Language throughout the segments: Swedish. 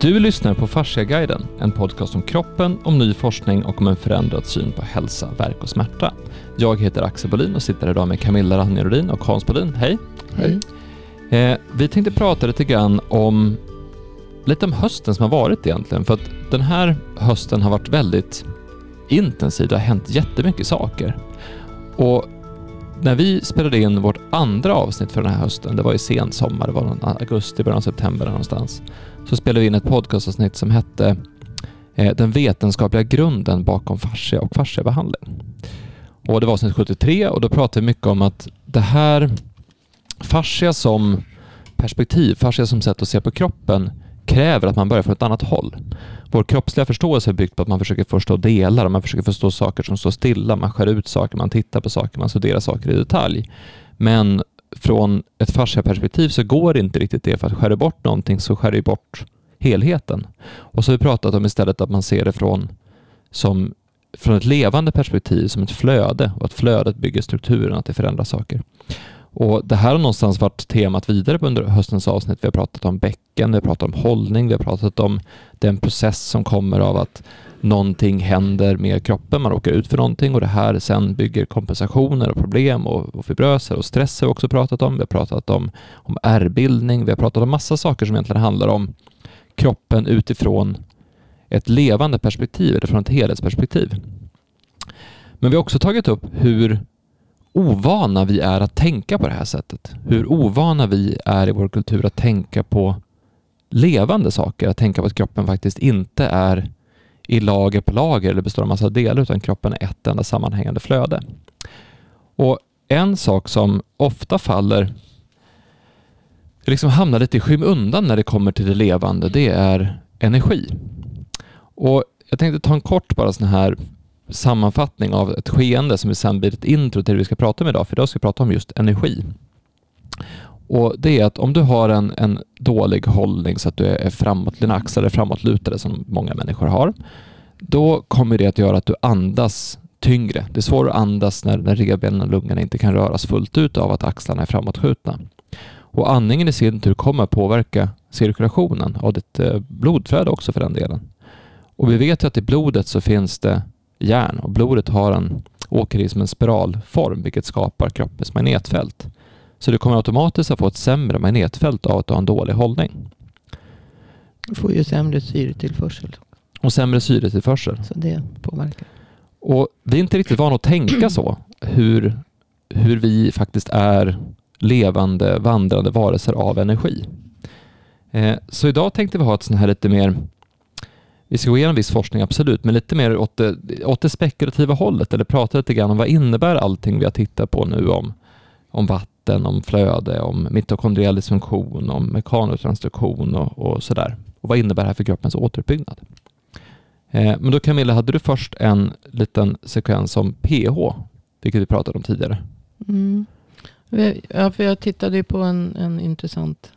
Du lyssnar på Fasciaguiden, en podcast om kroppen, om ny forskning och om en förändrad syn på hälsa, verk och smärta. Jag heter Axel Bolin och sitter idag med Camilla Ranjerodin och Hans Bolin. Hej! Hej. Eh, vi tänkte prata lite grann om lite om hösten som har varit egentligen, för att den här hösten har varit väldigt intensiv. Det har hänt jättemycket saker. Och när vi spelade in vårt andra avsnitt för den här hösten, det var i sen sommar, det var någon augusti, början av september någonstans, så spelade vi in ett podcastavsnitt som hette eh, Den vetenskapliga grunden bakom fascia och fasciabehandling. Och det var avsnitt 73 och då pratade vi mycket om att det här fascia som perspektiv, fascia som sätt att se på kroppen kräver att man börjar från ett annat håll. Vår kroppsliga förståelse är byggd på att man försöker förstå delar, man försöker förstå saker som står stilla, man skär ut saker, man tittar på saker, man studerar saker i detalj. Men från ett fasciaperspektiv så går det inte riktigt det, för att skär du bort någonting så skär du bort helheten. Och så har vi pratat om istället att man ser det från, som, från ett levande perspektiv, som ett flöde och att flödet bygger strukturen, att det förändrar saker. Och Det här har någonstans varit temat vidare under höstens avsnitt. Vi har pratat om bäcken, vi har pratat om hållning, vi har pratat om den process som kommer av att någonting händer med kroppen, man råkar ut för någonting och det här sen bygger kompensationer och problem och, och fibröser och stress har vi också pratat om. Vi har pratat om, om ärrbildning, vi har pratat om massa saker som egentligen handlar om kroppen utifrån ett levande perspektiv eller från ett helhetsperspektiv. Men vi har också tagit upp hur ovana vi är att tänka på det här sättet. Hur ovana vi är i vår kultur att tänka på levande saker, att tänka på att kroppen faktiskt inte är i lager på lager eller består av massa delar utan kroppen är ett enda sammanhängande flöde. Och en sak som ofta faller, liksom hamnar lite i skymundan när det kommer till det levande, det är energi. Och jag tänkte ta en kort bara sån här sammanfattning av ett skeende som sen blir ett intro till det vi ska prata om idag, för idag ska vi prata om just energi. Och Det är att om du har en, en dålig hållning så att du är framåt, dina axlar är framåtlutade som många människor har, då kommer det att göra att du andas tyngre. Det är svårare att andas när, när revbenen och lungorna inte kan röras fullt ut av att axlarna är framåtskjutna. Och andningen i sin tur kommer att påverka cirkulationen av ditt eh, blodflöde också för den delen. Och vi vet ju att i blodet så finns det järn och blodet har en, åker i som en spiralform vilket skapar kroppens magnetfält. Så du kommer automatiskt att få ett sämre magnetfält av att du har en dålig hållning. Du får ju sämre syretillförsel. Och sämre syretillförsel. Så det påverkar. Och vi är inte riktigt vana att tänka så, hur, hur vi faktiskt är levande, vandrande varelser av energi. Eh, så idag tänkte vi ha ett sånt här lite mer vi ska gå igenom viss forskning, absolut, men lite mer åt det, åt det spekulativa hållet eller prata lite grann om vad innebär allting vi har tittat på nu om, om vatten, om flöde, om mitokondriell dysfunktion, om mekanotransduktion och, och sådär. Och vad innebär det här för kroppens återuppbyggnad? Eh, men då Camilla, hade du först en liten sekvens om pH, vilket vi pratade om tidigare? Mm. Ja, för jag tittade ju på en, en intressant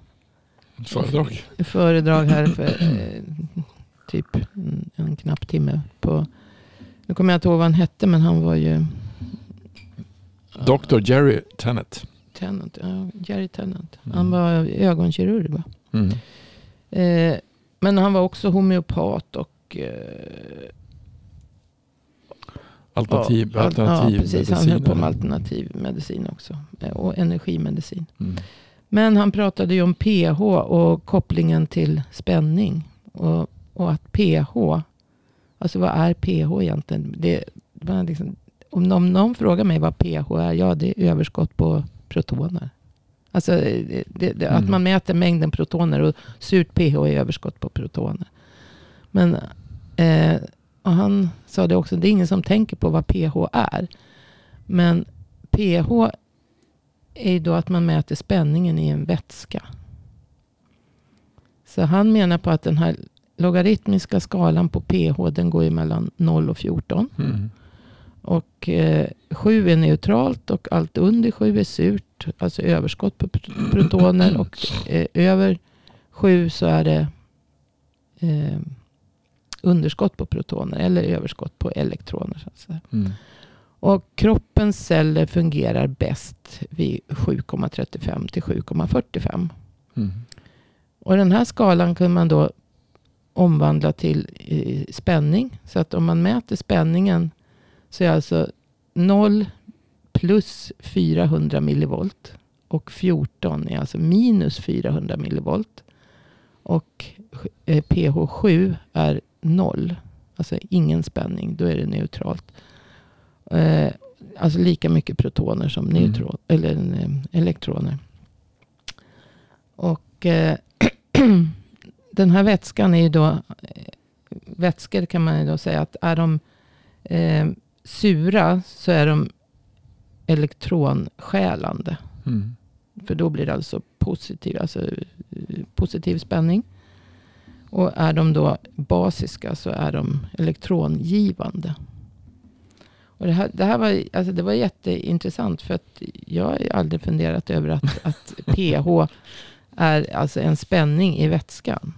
föredrag. föredrag här för eh, typ en, en knapp timme. På, nu kommer jag inte ihåg vad han hette, men han var ju... Dr. Jerry Tennant. Tennant ja, Jerry Tennant. Mm. Han var ögonkirurg. Va? Mm. Eh, men han var också homeopat och... Eh, alternativ, ja, alternativ ja, precis. Han höll på med alternativ medicin också. Eh, och energimedicin. Mm. Men han pratade ju om pH och kopplingen till spänning. Och och att pH, alltså vad är pH egentligen? Det, liksom, om, någon, någon frågar mig vad pH är, ja det är överskott på protoner. Alltså det, det, mm. att man mäter mängden protoner och surt pH är överskott på protoner. Men eh, och han sa det också, det är ingen som tänker på vad pH är. Men pH är ju då att man mäter spänningen i en vätska. Så han menar på att den här logaritmiska skalan på pH den går ju mellan 0 och 14. Mm. Och eh, 7 är neutralt och allt under 7 är surt. Alltså överskott på protoner. Och eh, över 7 så är det eh, underskott på protoner. Eller överskott på elektroner. Så att säga. Mm. Och kroppens celler fungerar bäst vid 7,35 till 7,45. Mm. Och den här skalan kan man då omvandla till spänning. Så att om man mäter spänningen så är alltså 0 plus 400 millivolt. Och 14 är alltså minus 400 millivolt. Och eh, pH 7 är 0. Alltså ingen spänning, då är det neutralt. Eh, alltså lika mycket protoner som Mm. neutron, eller, eh, elektroner. Och den här vätskan är ju då, eh, vätskor kan man ju då säga att är de eh, sura så är de elektronstjälande. Mm. För då blir det alltså positiv, alltså eh, positiv spänning. Och är de då basiska så är de elektrongivande. Och det, här, det här var, alltså det var jätteintressant för att jag har aldrig funderat över att, att pH är alltså en spänning i vätskan.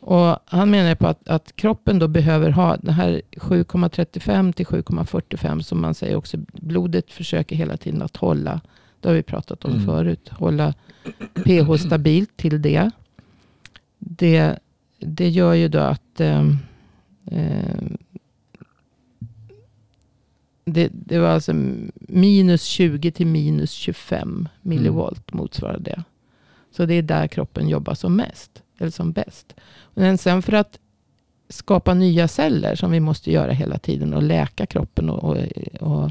Och han menar på att, att kroppen då behöver ha det här 7,35 till 7,45 som man säger också. Blodet försöker hela tiden att hålla. Det har vi pratat om Mm. förut. Hålla pH stabilt till det. Det, det gör ju då att eh, eh, det, det var alltså minus 20 till minus 25 millivolt motsvarar det. Så det är där kroppen jobbar som mest. Eller som bäst. Men sen för att skapa nya celler som vi måste göra hela tiden och läka kroppen och, och, och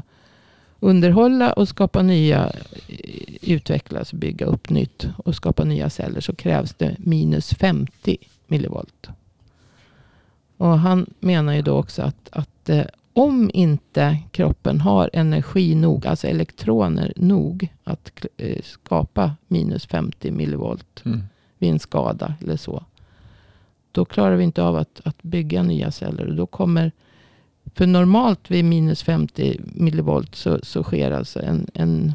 underhålla och skapa nya, Utvecklas utvecklas, bygga upp nytt och skapa nya celler så krävs det minus 50 millivolt. Och han menar ju då också att, att eh, om inte kroppen har energi nog, alltså elektroner nog att eh, skapa minus 50 millivolt Mm vid en skada eller så. Då klarar vi inte av att, att bygga nya celler. Och då kommer, för normalt vid minus 50 millivolt så, så sker alltså en, en,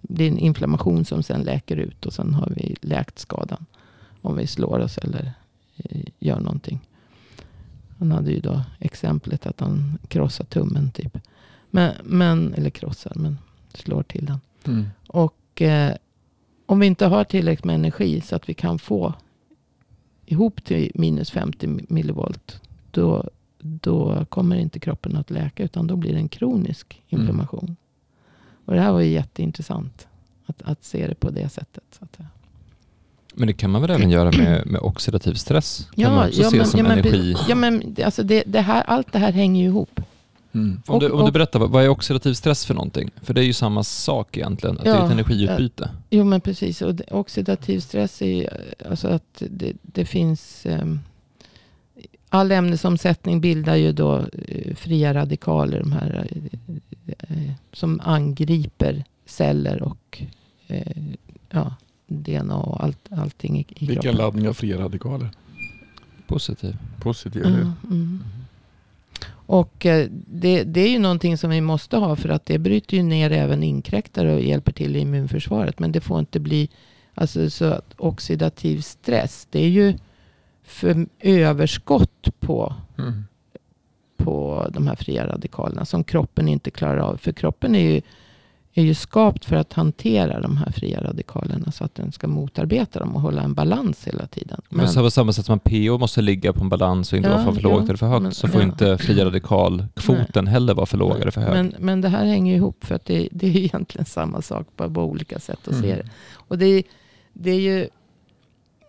det är en inflammation som sen läker ut. Och sen har vi läkt skadan. Om vi slår oss eller eh, gör någonting. Han hade ju då exemplet att han krossar tummen typ. Men, men, eller krossar, men slår till den. Mm. Och eh, om vi inte har tillräckligt med energi så att vi kan få ihop till minus 50 millivolt. Då, då kommer inte kroppen att läka utan då blir det en kronisk inflammation. Och det här var ju jätteintressant. Att, att se det på det sättet. Men det kan man väl även göra med, med oxidativ stress? Kan man också se som ja, men, energi? ja, men alltså det, det här, allt det här hänger ju ihop. Mm. Om du, och- om du berättar, vad, är oxidativ stress för någonting? För det är ju samma sak egentligen, att det är Ja, ett energiutbyte. Jo men precis. Och det, oxidativ stress är ju alltså att det, det finns... ehm, all ämnesomsättning bildar ju då eh, fria radikaler. De här, eh, som angriper celler och eh, ja, DNA och allt, allting i, i Vilken kroppen. laddning av fria radikaler? Positiv. Positiv? Ja, mm. Och eh, det, det är ju någonting som vi måste ha för att det bryter ju ner även inkräktare och hjälper till i immunförsvaret. Men det får inte bli alltså, så att oxidativ stress. Det är ju för överskott på, Mm. på de här fria radikalerna som kroppen inte klarar av. För kroppen är ju, är ju skapt för att hantera de här fria radikalerna så att den ska motarbeta dem och hålla en balans hela tiden. Men, så på samma sätt som att PO måste ligga på en balans och inte Ja, vara för ja, lågt eller för högt men- så får ja. inte fria radikalkvoten heller vara för låg eller för hög. Men, men det här hänger ihop för att det, det är egentligen samma sak bara på olika sätt att se Mm. det. Och det, är- det är ju,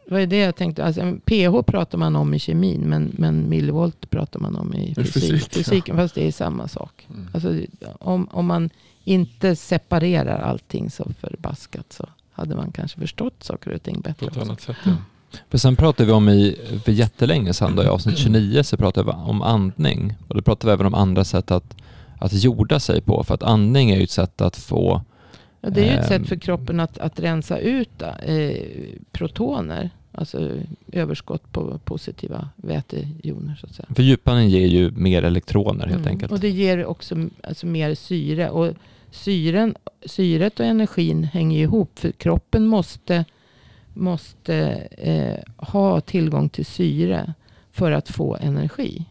vad är det jag tänkte, alltså, pH pratar man om i kemin men, men millivolt pratar man om i fysik, fysik, ja. fysiken. Fast det är samma sak. Mm. Alltså, om, om man inte separerar allting så förbaskat så hade man kanske förstått saker och ting På bättre. ett också. annat sätt. Ja. För sen pratade vi om i, för jättelänge sedan, då, i avsnitt 29, så pratade vi om andning. Och då pratade vi även om andra sätt att, att jorda sig på. För att andning är ju ett sätt att få... Ja, det är ju ett Ehm. sätt för kroppen att, att rensa ut eh, protoner. Alltså överskott på positiva vätejoner så att säga. För djupandning ger ju mer elektroner helt Mm. enkelt. Och det ger också alltså, mer syre. Och syren, syret och energin hänger ihop. För kroppen måste, måste eh, ha tillgång till syre för att få energi.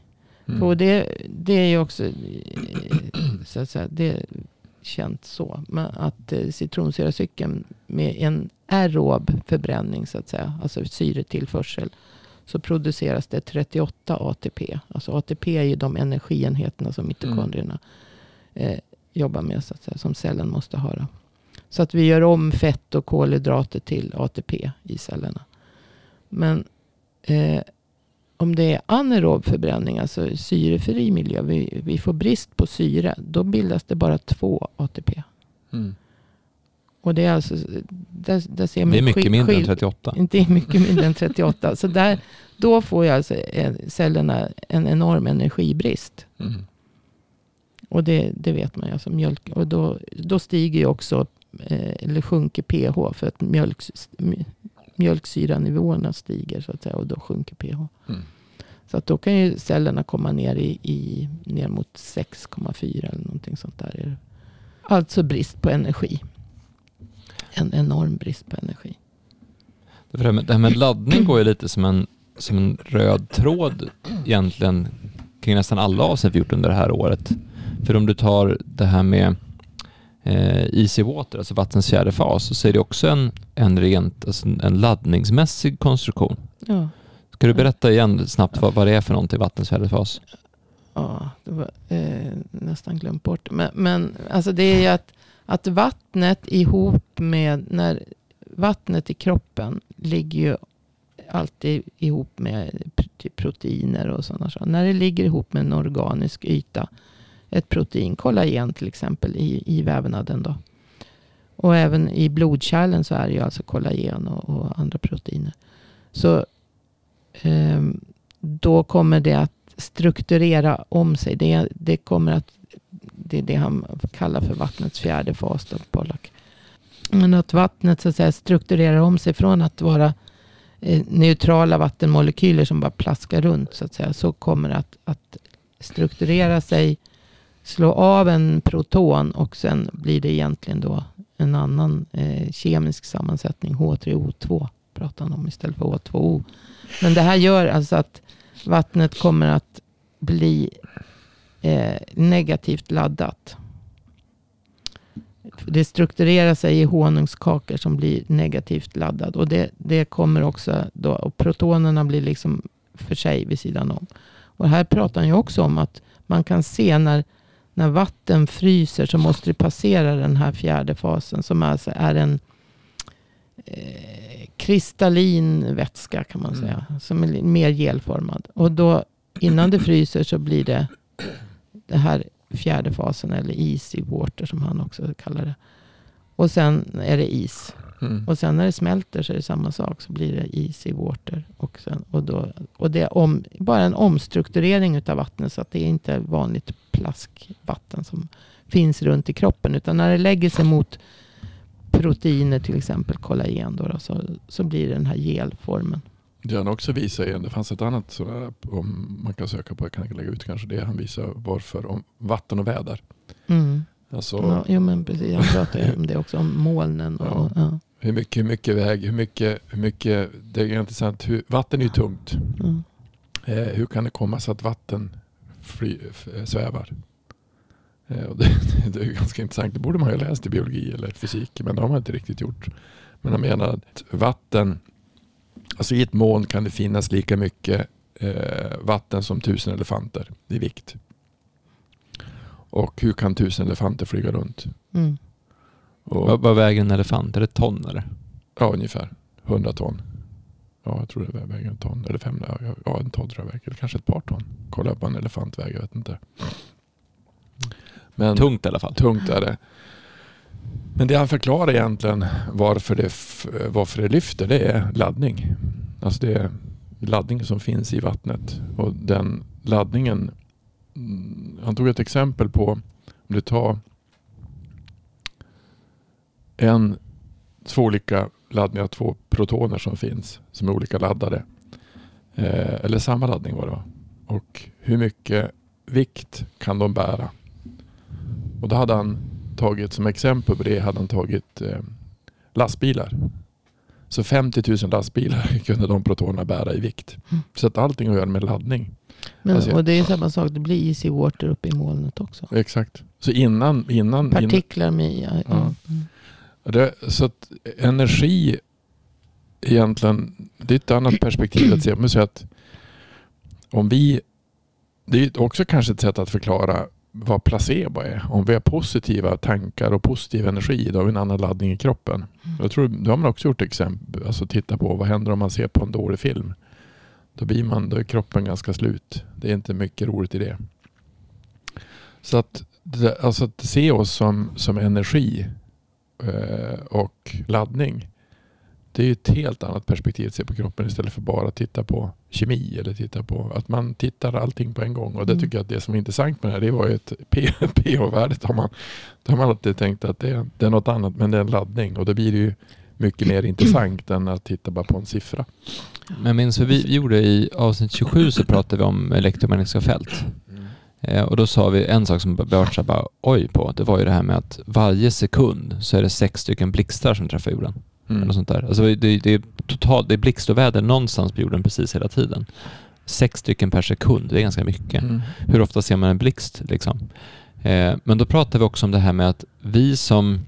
Mm. Och det, det är ju också eh, så att säga, det är känt så. Men att eh, citronsyracykeln med en aerob förbränning så att säga, alltså syretillförsel, så produceras det 38 ATP. Alltså ATP är ju de energienheterna som mitokondrierna eh, jobbar med. Så att säga, som cellen måste ha. Då. Så att vi gör om fett och kolhydrater till ATP i cellerna. Men eh, om det är anaerob förbränning, alltså syrefri miljö, vi, vi får brist på syre, då bildas det bara två ATP. Mm. Och det är alltså, där, där ser man Det är mycket mindre än skill- 38. Det är mycket mindre än 38. Så där, då får ju alltså eh, cellerna en enorm energibrist. Mm. Och det, det vet man ju. Alltså mjölk, och då, då stiger ju också, eh, eller sjunker pH för att mjölk, mj- mjölksyranivåerna stiger så att säga. Och då sjunker pH. Mm. Så att då kan ju cellerna komma ner, i, i, ner mot 6,4 eller någonting sånt där. Alltså brist på energi. En enorm brist på energi. Det, här med, det här med laddning går ju lite som en, som en röd tråd egentligen kring nästan alla avsnitt vi gjort under det här året. För om du tar det här med eh, easy water, alltså vattens fjärde fas, så är det också en, en rent alltså en laddningsmässig konstruktion. Ja. Ska du berätta igen snabbt vad, vad det är för någonting, vattens fjärde fas? Ja, det var eh, nästan glömt bort. Men, men alltså det är ju att, att vattnet ihop med, när vattnet i kroppen ligger ju alltid ihop med typ proteiner och sådana saker. När det ligger ihop med en organisk yta, ett protein, kollagen till exempel i, i vävnaden då. Och även i blodkärlen så är det ju alltså kollagen och, och andra proteiner. Så eh, då kommer det att strukturera om sig. Det, det kommer att det är det han kallar för vattnets fjärde fas. Då, Pollack. Men att vattnet så att säga, strukturerar om sig från att vara eh, neutrala vattenmolekyler som bara plaskar runt så att säga. Så kommer det att, att strukturera sig, slå av en proton och sen blir det egentligen då en annan eh, kemisk sammansättning. H3O2 pratar han om istället för H2O. Men det här gör alltså att vattnet kommer att bli eh, negativt laddat. Det strukturerar sig i honungskakor som blir negativt laddad. Och det, det kommer också då, och protonerna blir liksom för sig vid sidan om. Och här pratar han ju också om att man kan se när, när vatten fryser så måste det passera den här fjärde fasen som alltså är en eh, kristallin vätska kan man Mm. säga. Som är mer gelformad. Och då innan det fryser så blir det det här fjärde fasen eller easy water som han också kallar det. Och sen är det is. Mm. Och sen när det smälter så är det samma sak. Så blir det easy water. Och, sen, och, då, och det är om, bara en omstrukturering utav vattnet. Så att det är inte vanligt plaskvatten som finns runt i kroppen. Utan när det lägger sig mot proteiner, till exempel kollagen, då, då, så, så blir det den här gelformen. Det han också visar igen, det fanns ett annat sådär, om man kan söka på, jag kan lägga ut kanske det, han visar varför om vatten och väder. Mm. Alltså Ja, jo, men precis. Han pratar ju om det också, om molnen. Och, ja. Hur mycket, hur mycket väg, hur mycket, hur mycket, det är intressant, hur, vatten är ju tungt. Mm. Eh, hur kan det komma sig att vatten fly, eh, svävar? Eh, det, det är ganska intressant, det borde man ju ha läst i biologi eller fysik, men det har man inte riktigt gjort. Men han menar att vatten, alltså i ett moln kan det finnas lika mycket eh, vatten som tusen elefanter i vikt. Och hur kan tusen elefanter flyga runt? Mm. Och, Vad, vad väger en elefant? Är det ton eller? Ja, ungefär 100 ton. Ja, jag tror det väger en ton. Eller fem, ja, en ton tror jag väger. Eller kanske ett par ton. Kolla vad en elefant väger, jag vet inte. Men Tungt i alla fall. tungt är det. Men det han förklarar egentligen varför det, varför det lyfter, det är laddning. Alltså det är laddning som finns i vattnet. Och den laddningen, han tog ett exempel på, om du tar en, två olika laddningar, två protoner som finns, som är olika laddade. Eh, eller samma laddning var det va? Och hur mycket vikt kan de bära? Och då hade han tagit som exempel på det hade han tagit eh, lastbilar. Så 50 000 lastbilar kunde de protonerna bära i vikt. Mm. Så att allting har att göra med laddning. Men, Alltså, och det är samma sak, det blir easy water uppe i molnet också. Exakt. Så innan... innan, Partiklar med. Ja. Ja. Mm. Det, så att energi egentligen, det är ett annat perspektiv att se. Vi säger att om vi, det är också kanske ett sätt att förklara vad placebo är. Om vi har positiva tankar och positiv energi, då har vi en annan laddning i kroppen. Mm. Jag tror, då har man också gjort exempel, alltså titta på vad händer om man ser på en dålig film. Då blir man, då är kroppen ganska slut. Det är inte mycket roligt i det. Så att, alltså att se oss som, som energi och laddning. Det är ju ett helt annat perspektiv att se på kroppen istället för bara att titta på kemi eller titta på att man tittar allting på en gång. Och det Mm. tycker jag att det som är intressant med det här det var ju ett pH-värdet. Har man, då har man alltid tänkt att det är, det är något annat men det är en laddning och då blir det ju mycket mer intressant än att titta bara på en siffra. Men jag minns vad vi gjorde i avsnitt 27 så pratade vi om elektromagnetiska fält. Eh, och då sa vi en sak som här bara oj på. Det var ju det här med att varje sekund så är det sex stycken blixtar som träffar jorden. Mm. Eller sånt där. Alltså det, det, är totalt, det är blixt och väder någonstans på jorden precis hela tiden. Sex stycken per sekund, det är ganska mycket. Mm. Hur ofta ser man en blixt liksom? Eh, men då pratar vi också om det här med att vi som,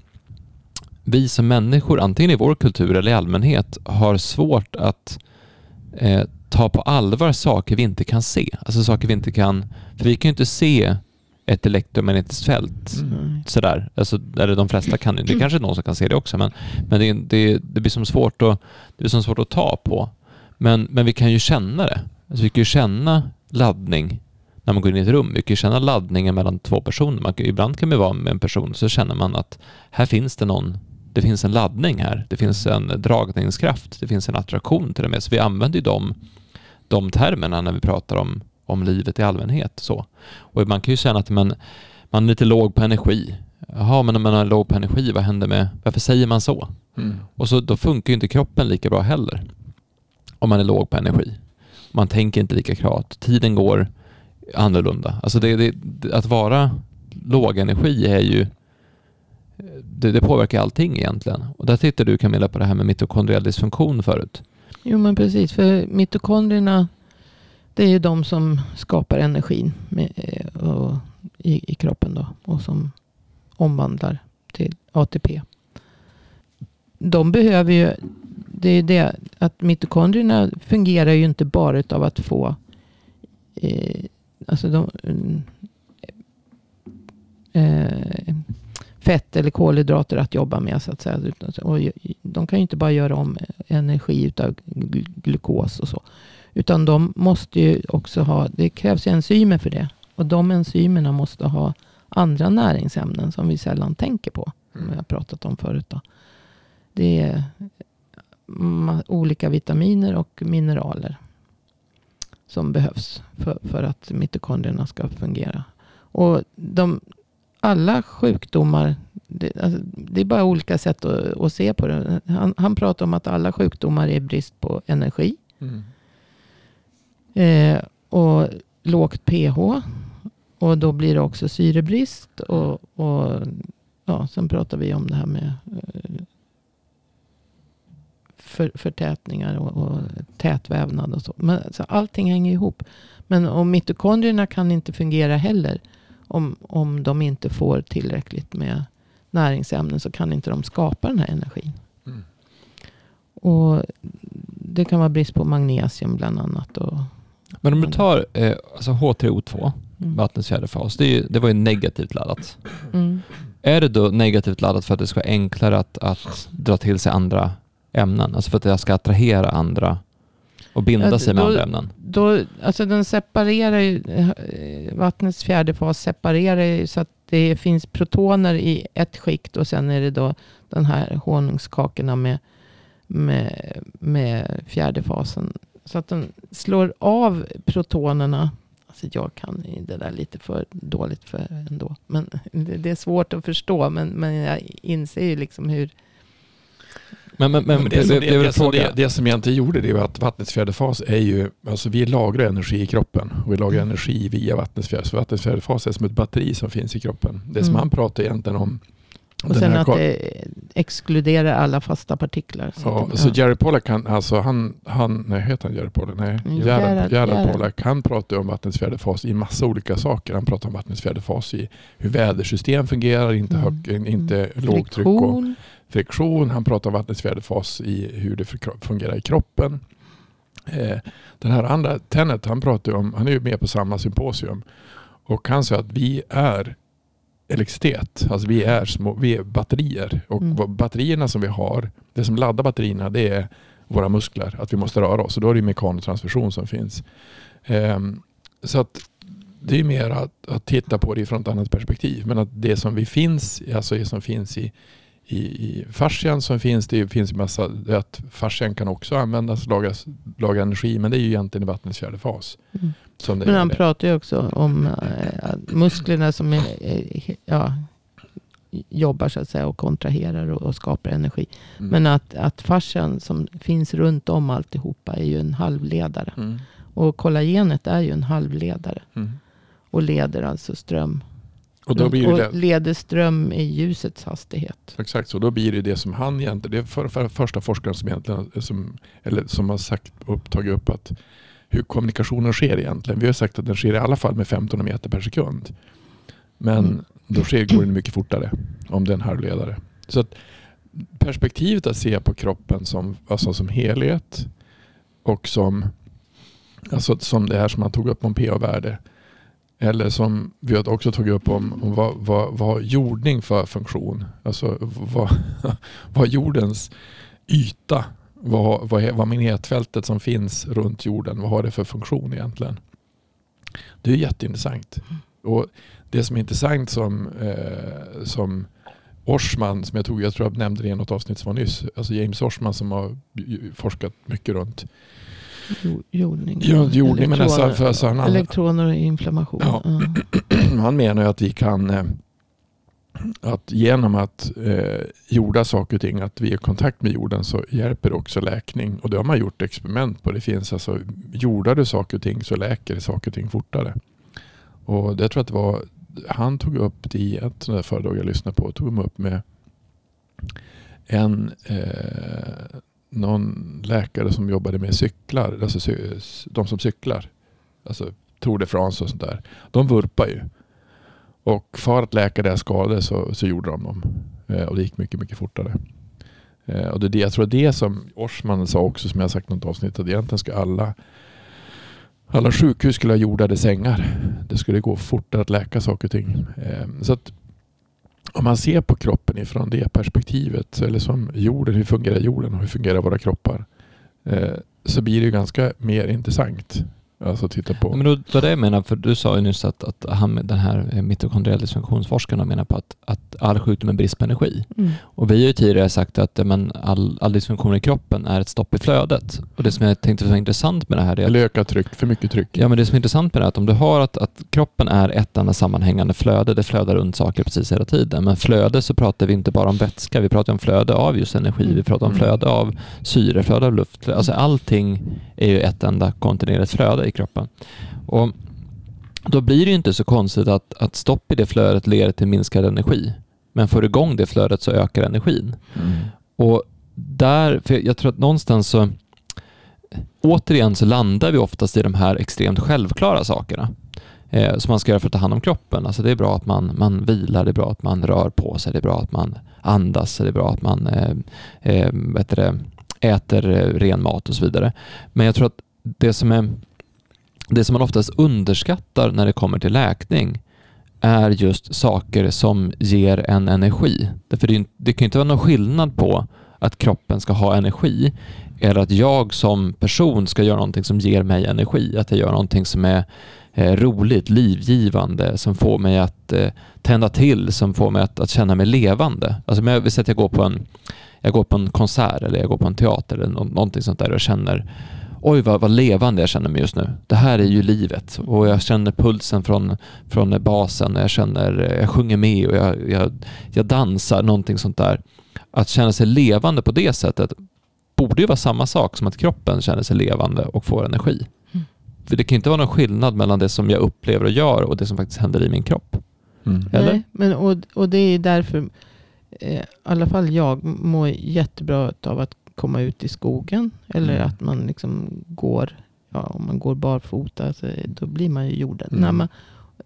vi som människor, antingen i vår kultur eller i allmänhet, har svårt att eh, ta på allvar saker vi inte kan se. Alltså saker vi inte kan... För vi kan ju inte se ett elektromagnetiskt fält Mm. Sådär. Alltså, eller de flesta kan det. är kanske någon som kan se det också, men, men det, det, det blir som svårt att, det blir som svårt att ta på. Men, men vi kan ju känna det. Alltså, vi kan ju känna laddning när man går in i ett rum. Vi kan ju känna laddningen mellan två personer. Man ibland kan man vara med en person så känner man att här finns det någon det finns en laddning här. Det finns en dragningskraft. Det finns en attraktion till och med. Så vi använder ju de, de termerna när vi pratar om, om livet i allmänhet. Så. Och man kan ju känna att man, man är lite låg på energi. Jaha, men om man är låg på energi, vad händer med... Varför säger man så? Mm. Och så då funkar ju inte kroppen lika bra heller. Om man är låg på energi. Man tänker inte lika klart. Tiden går annorlunda. Alltså det, det, att vara låg energi är ju... Det, det påverkar allting egentligen. Och där tittar du Camilla på det här med mitokondriell dysfunktion förut. Jo men precis, för mitokondrierna det är ju de som skapar energin med, eh, och, i, i kroppen då och som omvandlar till ATP. De behöver ju, det är det att mitokondrierna fungerar ju inte bara utav att få eh, alltså de, eh, eh fett eller kolhydrater att jobba med så att säga. Och de kan ju inte bara göra om energi utav gl- glukos och så. Utan de måste ju också ha, det krävs ju enzymer för det. Och de enzymerna måste ha andra näringsämnen som vi sällan tänker på. Som jag har pratat om förut. Då. Det är olika vitaminer och mineraler. Som behövs för, för att mitokondrierna ska fungera. Och de, alla sjukdomar, det, alltså, det är bara olika sätt att, att se på det. Han, han pratar om att alla sjukdomar är brist på energi. Mm. Eh, och lågt pH. Och då blir det också syrebrist. Och, och ja, sen pratar vi om det här med eh, för, förtätningar och, och tätvävnad och så. Men alltså, allting hänger ihop. Men om mitokondrierna kan inte fungera heller. Om, om de inte får tillräckligt med näringsämnen så kan inte de skapa den här energin. Mm. Och det kan vara brist på magnesium bland annat. Och, Men om du tar eh, alltså H3O2, mm. vattnets fjärde fas, det, är ju, det var ju negativt laddat. Mm. Är det då negativt laddat för att det ska vara enklare att, att dra till sig andra ämnen? Alltså för att det ska attrahera andra och binda Ja, sig med då- andra ämnen? Då, alltså den separerar ju, eh, vattnets fjärde fas separerar ju så att det finns protoner i ett skikt och sen är det då den här honungskakorna med, med, med fjärde fasen. Så att den slår av protonerna. Alltså jag kan det där lite för dåligt för ändå. Men det, det är svårt att förstå. Men, men jag inser ju liksom hur... Men, men, men, Men det, som, det, det, det, det, som det, jag inte gjorde det var att vattnets fjärde fas är ju, alltså vi lagrar energi i kroppen och vi lagrar energi via vattnets fjärde. Så vattnets fjärde fas är som ett batteri som finns i kroppen. Det som Mm. han pratar egentligen om. Och sen att det exkluderar alla fasta partiklar. Så Ja, så Jerry Pollack, han, alltså han, han, nej heter han Jerry Pollack? Nej, Mm, Gerhard- Gerhard Gerhard. Pollack, han pratar om vattnets fjärde fas i massa olika saker. Han pratar om vattnets fjärde fas i hur vädersystem fungerar, inte, Mm. hög, inte Mm. lågtryck och Friktion. han pratar om vattnets fjärde fas i hur det fungerar i kroppen. Eh, den här andra, Tenet, han pratar om, han är ju med på samma symposium och han säger att vi är elektricitet. Alltså vi är, små, vi är batterier och mm. batterierna som vi har, det som laddar batterierna det är våra muskler, att vi måste röra oss. Och då är det mekanotransfusion som finns. Um, så att det är mer att, att, titta på det från ett annat perspektiv. Men att det som vi finns, alltså det som finns i, i, i fascian som finns, det finns massa, att fascian kan också användas, lagas, laga energi, men det är ju egentligen i vattnets fjärde fas. Mm. men han pratar ju också om äh, musklerna som är, ja, jobbar så att säga och kontraherar och, och skapar energi. Mm. Men att, att fascian som finns runt om alltihopa är ju en halvledare. Mm. Och kollagenet är ju en halvledare. Mm. Och leder alltså ström. Och, då blir det, och leder ström i ljusets hastighet. Exakt, så då blir det det som han egentligen, det är för, för första forskaren som egentligen, som, eller som har sagt upp, tagit upp att hur kommunikationen sker egentligen. Vi har sagt att den sker i alla fall med 15 meter per sekund. Men mm. då sker, går den mycket fortare om det är en halvledare. Så att perspektivet att se på kroppen som, alltså som helhet och som, alltså som det här som man tog upp om pH-värde. Eller som vi har också tagit upp om, om vad, vad, vad jordning för funktion? Alltså vad, vad jordens yta, vad, vad, vad magnetfältet som finns runt jorden, vad har det för funktion egentligen? Det är jätteintressant. Mm. Och det som är intressant som, eh, som Orsman, som jag tog, jag tror jag nämnde det i något avsnitt som var nyss, alltså James Orsman som har forskat mycket runt jordning. Ja, jordning men alltså, för, alltså, han, elektroner och inflammation. Ja. Mm. Han menar ju att vi kan eh, att genom att eh, jorda saker och ting, att vi är i kontakt med jorden så hjälper det också läkning. Och det har man gjort experiment på. Det finns alltså, jordar du saker och ting så läker saker och ting fortare. Och det tror jag att det var, han tog upp det i ett föredrag jag lyssnade på, tog upp med en eh, någon läkare som jobbade med cyklar, alltså de som cyklar, alltså Tour de France och sånt där. De vurpar ju. Och för att läka deras skador så, så gjorde de dem. Eh, och det gick mycket, mycket fortare. Eh, och det är det, jag tror det som Orsman sa också, som jag sagt i något avsnitt, att egentligen ska alla alla sjukhus skulle ha jordade sängar. Det skulle gå fortare att läka saker och ting. Eh, så att om man ser på kroppen ifrån det perspektivet, eller som jorden, hur fungerar jorden och hur fungerar våra kroppar? Eh, så blir det ganska mer intressant. Alltså titta på. Men då, var det jag menar, för du sa ju nyss att, att han, den här mitokondriella dysfunktionsforskaren menar på att, att all sjukdom är brist på energi. Mm. Och vi har ju tidigare sagt att men, all, all dysfunktion i kroppen är ett stopp i flödet. Och det som jag tänkte var intressant med det här är att, Eller ökat tryck, för mycket tryck. Ja, men det som är intressant med det är att om du har att, att kroppen är ett enda sammanhängande flöde, det flödar runt saker precis hela tiden. Men flöde så pratar vi inte bara om vätska, vi pratar om flöde av just energi, mm. vi pratar om mm. flöde av syre, flöde av luft. Alltså allting är ju ett enda kontinuerligt flöde i kroppen. Och då blir det inte så konstigt att, att stopp i det flödet leder till minskad energi. Men får du igång det flödet så ökar energin. Mm. Och där, för jag tror att någonstans så återigen så landar vi oftast i de här extremt självklara sakerna eh, som man ska göra för att ta hand om kroppen. Alltså det är bra att man, man vilar, det är bra att man rör på sig, det är bra att man andas, det är bra att man eh, eh, det, äter ren mat och så vidare. Men jag tror att det som, är, det som man oftast underskattar när det kommer till läkning är just saker som ger en energi. Därför det, det kan inte vara någon skillnad på att kroppen ska ha energi eller att jag som person ska göra någonting som ger mig energi. Att jag gör någonting som är eh, roligt, livgivande, som får mig att eh, tända till, som får mig att, att känna mig levande. Alltså om jag vill säga att jag går på en jag går på en konsert eller jag går på en teater eller någonting sånt där och känner oj vad, vad levande jag känner mig just nu. Det här är ju livet och jag känner pulsen från, från basen, jag, känner, jag sjunger med och jag, jag, jag dansar, någonting sånt där. Att känna sig levande på det sättet borde ju vara samma sak som att kroppen känner sig levande och får energi. Mm. För det kan inte vara någon skillnad mellan det som jag upplever och gör och det som faktiskt händer i min kropp. Mm. Eller? Nej, men och, och det är därför eh, i alla fall jag mår jättebra av att komma ut i skogen. Eller mm. att man liksom går, ja, om man går barfota, så då blir man ju jordad. Mm. När, man,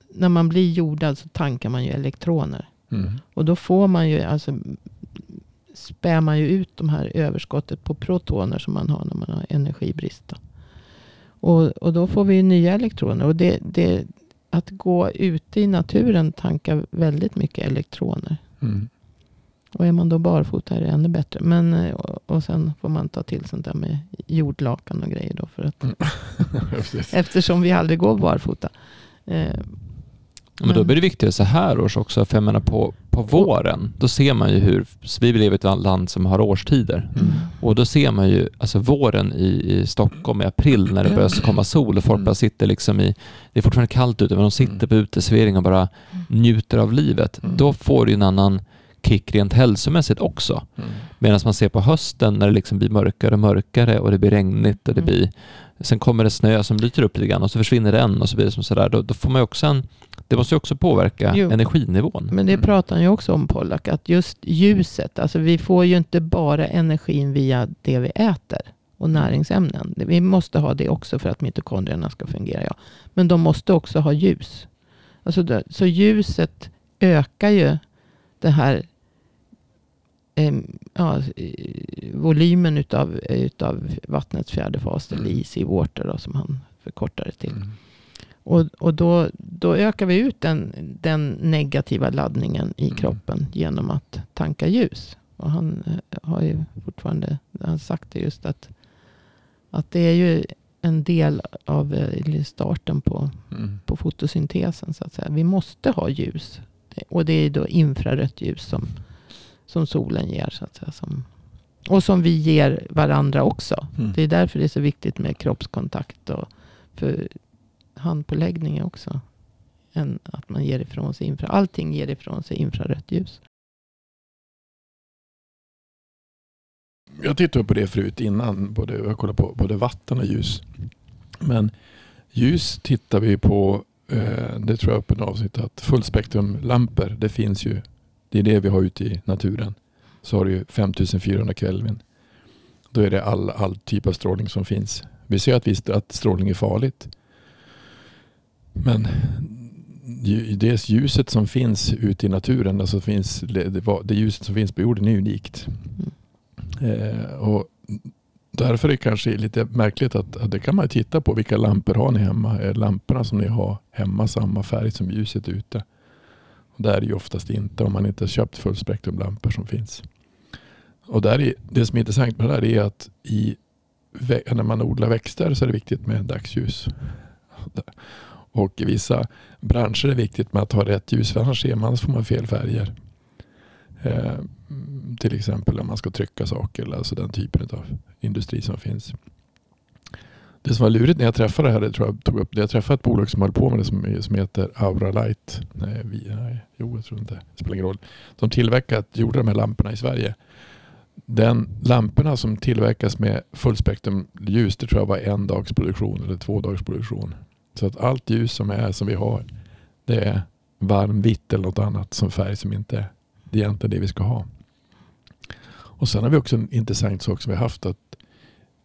när man blir jordad så tankar man ju elektroner. Mm. Och då får man ju alltså spär man ju ut de här överskottet på protoner som man har när man har energibrist. Och, och då får vi nya elektroner. Och det, det, att gå ute i naturen tankar väldigt mycket elektroner. Mm. Och är man då barfota är det ännu bättre. Men, eh, och, och sen får man ta till sånt där med jordlakan och grejer då. För att, Precis. eftersom vi aldrig går barfota. Eh, Men då blir det viktigare så här års också, för jag menar på, på våren, då ser man ju hur, vi lever i ett land som har årstider. Mm. Och då ser man ju alltså våren i, i Stockholm i april när det börjar komma sol och folk Mm. bara sitter liksom i, det är fortfarande kallt ute, men de sitter Mm. på uteservering och bara njuter av livet. Mm. Då får du en annan kick rent hälsomässigt också. Mm. Medan man ser på hösten när det liksom blir mörkare och mörkare och det blir regnigt och det Mm. blir Sen kommer det snö som lyter upp lite grann och så försvinner den och så blir det som sådär. Då, då får man också en... Det måste ju också påverka Jo. energinivån. Men det Mm. pratar han ju också om Pollack. Att just ljuset. Alltså vi får ju inte bara energin via det vi äter. Och näringsämnen. Vi måste ha det också för att mitokondrierna ska fungera. Ja. Men de måste också ha ljus. Alltså det, så ljuset ökar ju det här ja, eh, volymen utav, utav vattnets fjärde fas. Eller easy water då, som han förkortar det till. Mm. Och, och då, då ökar vi ut den, den negativa laddningen i Mm. kroppen genom att tanka ljus. Och han eh, har ju fortfarande han sagt det just att, att det är ju en del av eh, starten på, Mm. på fotosyntesen. Så att säga. Vi måste ha ljus. Och det är då infrarött ljus som, som solen ger. Så att säga, som, och som vi ger varandra också. Mm. Det är därför det är så viktigt med kroppskontakt. Och för handpåläggning är också en, att man ger ifrån sig infra. Allting ger ifrån sig infrarött ljus. Jag tittade på det förut innan. Både, jag kollade på både vatten och ljus. Men ljus tittar vi på. Eh, det tror jag upp i avsnitt att fullspektrumlampor. Det finns ju. Det är det vi har ute i naturen. Så har du 5400 Kelvin. Då är det all, all typ av strålning som finns. Vi ser att, visst, att strålning är farligt. Men det ljuset som finns ute i naturen, alltså finns, det, ljuset som finns på jorden är unikt. Eh, och därför är det kanske lite märkligt att, att det kan man titta på. Vilka lampor har ni hemma? Är lamporna som ni har hemma samma färg som ljuset ute? Det är det ju oftast inte om man inte har köpt fullspektrumlampor som finns. Och där är, det som är intressant med det där är att i, när man odlar växter så är det viktigt med dagsljus. Och i vissa branscher är det viktigt med att ha rätt ljus för annars ser man, så får man fel färger. Eh, till exempel om man ska trycka saker eller alltså den typen av industri som finns. Det som var lurigt när jag träffade det här, det tror jag tog upp det. Jag träffade ett bolag som höll på med det som, som heter Aura Light. Nej, vi, jo, jag tror inte. Det spelar ingen roll. De tillverkat, gjorde de här lamporna i Sverige. Den lamporna som tillverkas med fullspektrumljus, det tror jag var en dags produktion eller två dagars produktion. Så att allt ljus som är som vi har, det är varmvitt eller något annat som färg som inte är det är egentligen det vi ska ha. Och sen har vi också en intressant sak som vi har haft att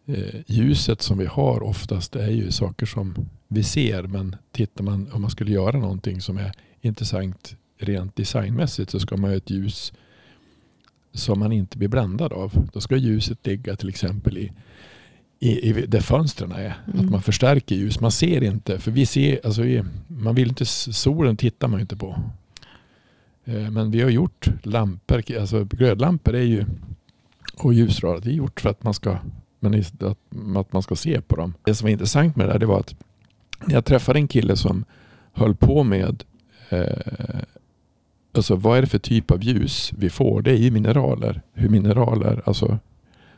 eh, ljuset som vi har oftast är ju saker som vi ser men tittar man om man skulle göra någonting som är intressant rent designmässigt så ska man ha ett ljus som man inte blir bländad av. Då ska ljuset ligga till exempel i, i, i där fönstren är. Mm. Att man förstärker ljus. Man ser inte, för vi ser, alltså vi, man vill inte, solen tittar man inte på. Eh, Men vi har gjort lampor, alltså glödlampor är ju och ljusrör, det är gjort för att man ska men att, att man ska se på dem. Det som var intressant med det där det var att jag träffade en kille som höll på med eh, alltså vad är det för typ av ljus vi får? Det är ju mineraler. Hur mineraler, alltså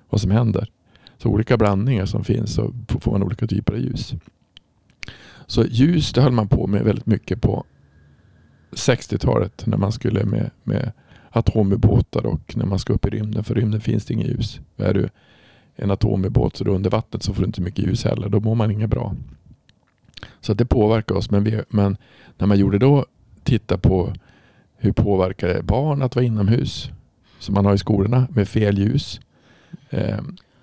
vad som händer. Så olika blandningar som finns så får man olika typer av ljus. Så ljus det höll man på med väldigt mycket på 60-talet när man skulle med, med atomubåtar och när man ska upp i rymden. För rymden finns det inget ljus. Är du en atomubåt så under vattnet så får du inte mycket ljus heller. Då mår man inget bra. Så att det påverkar oss. Men, vi, men när man gjorde då titta på hur påverkar det barn att vara inomhus som man har i skolorna med fel ljus. Eh,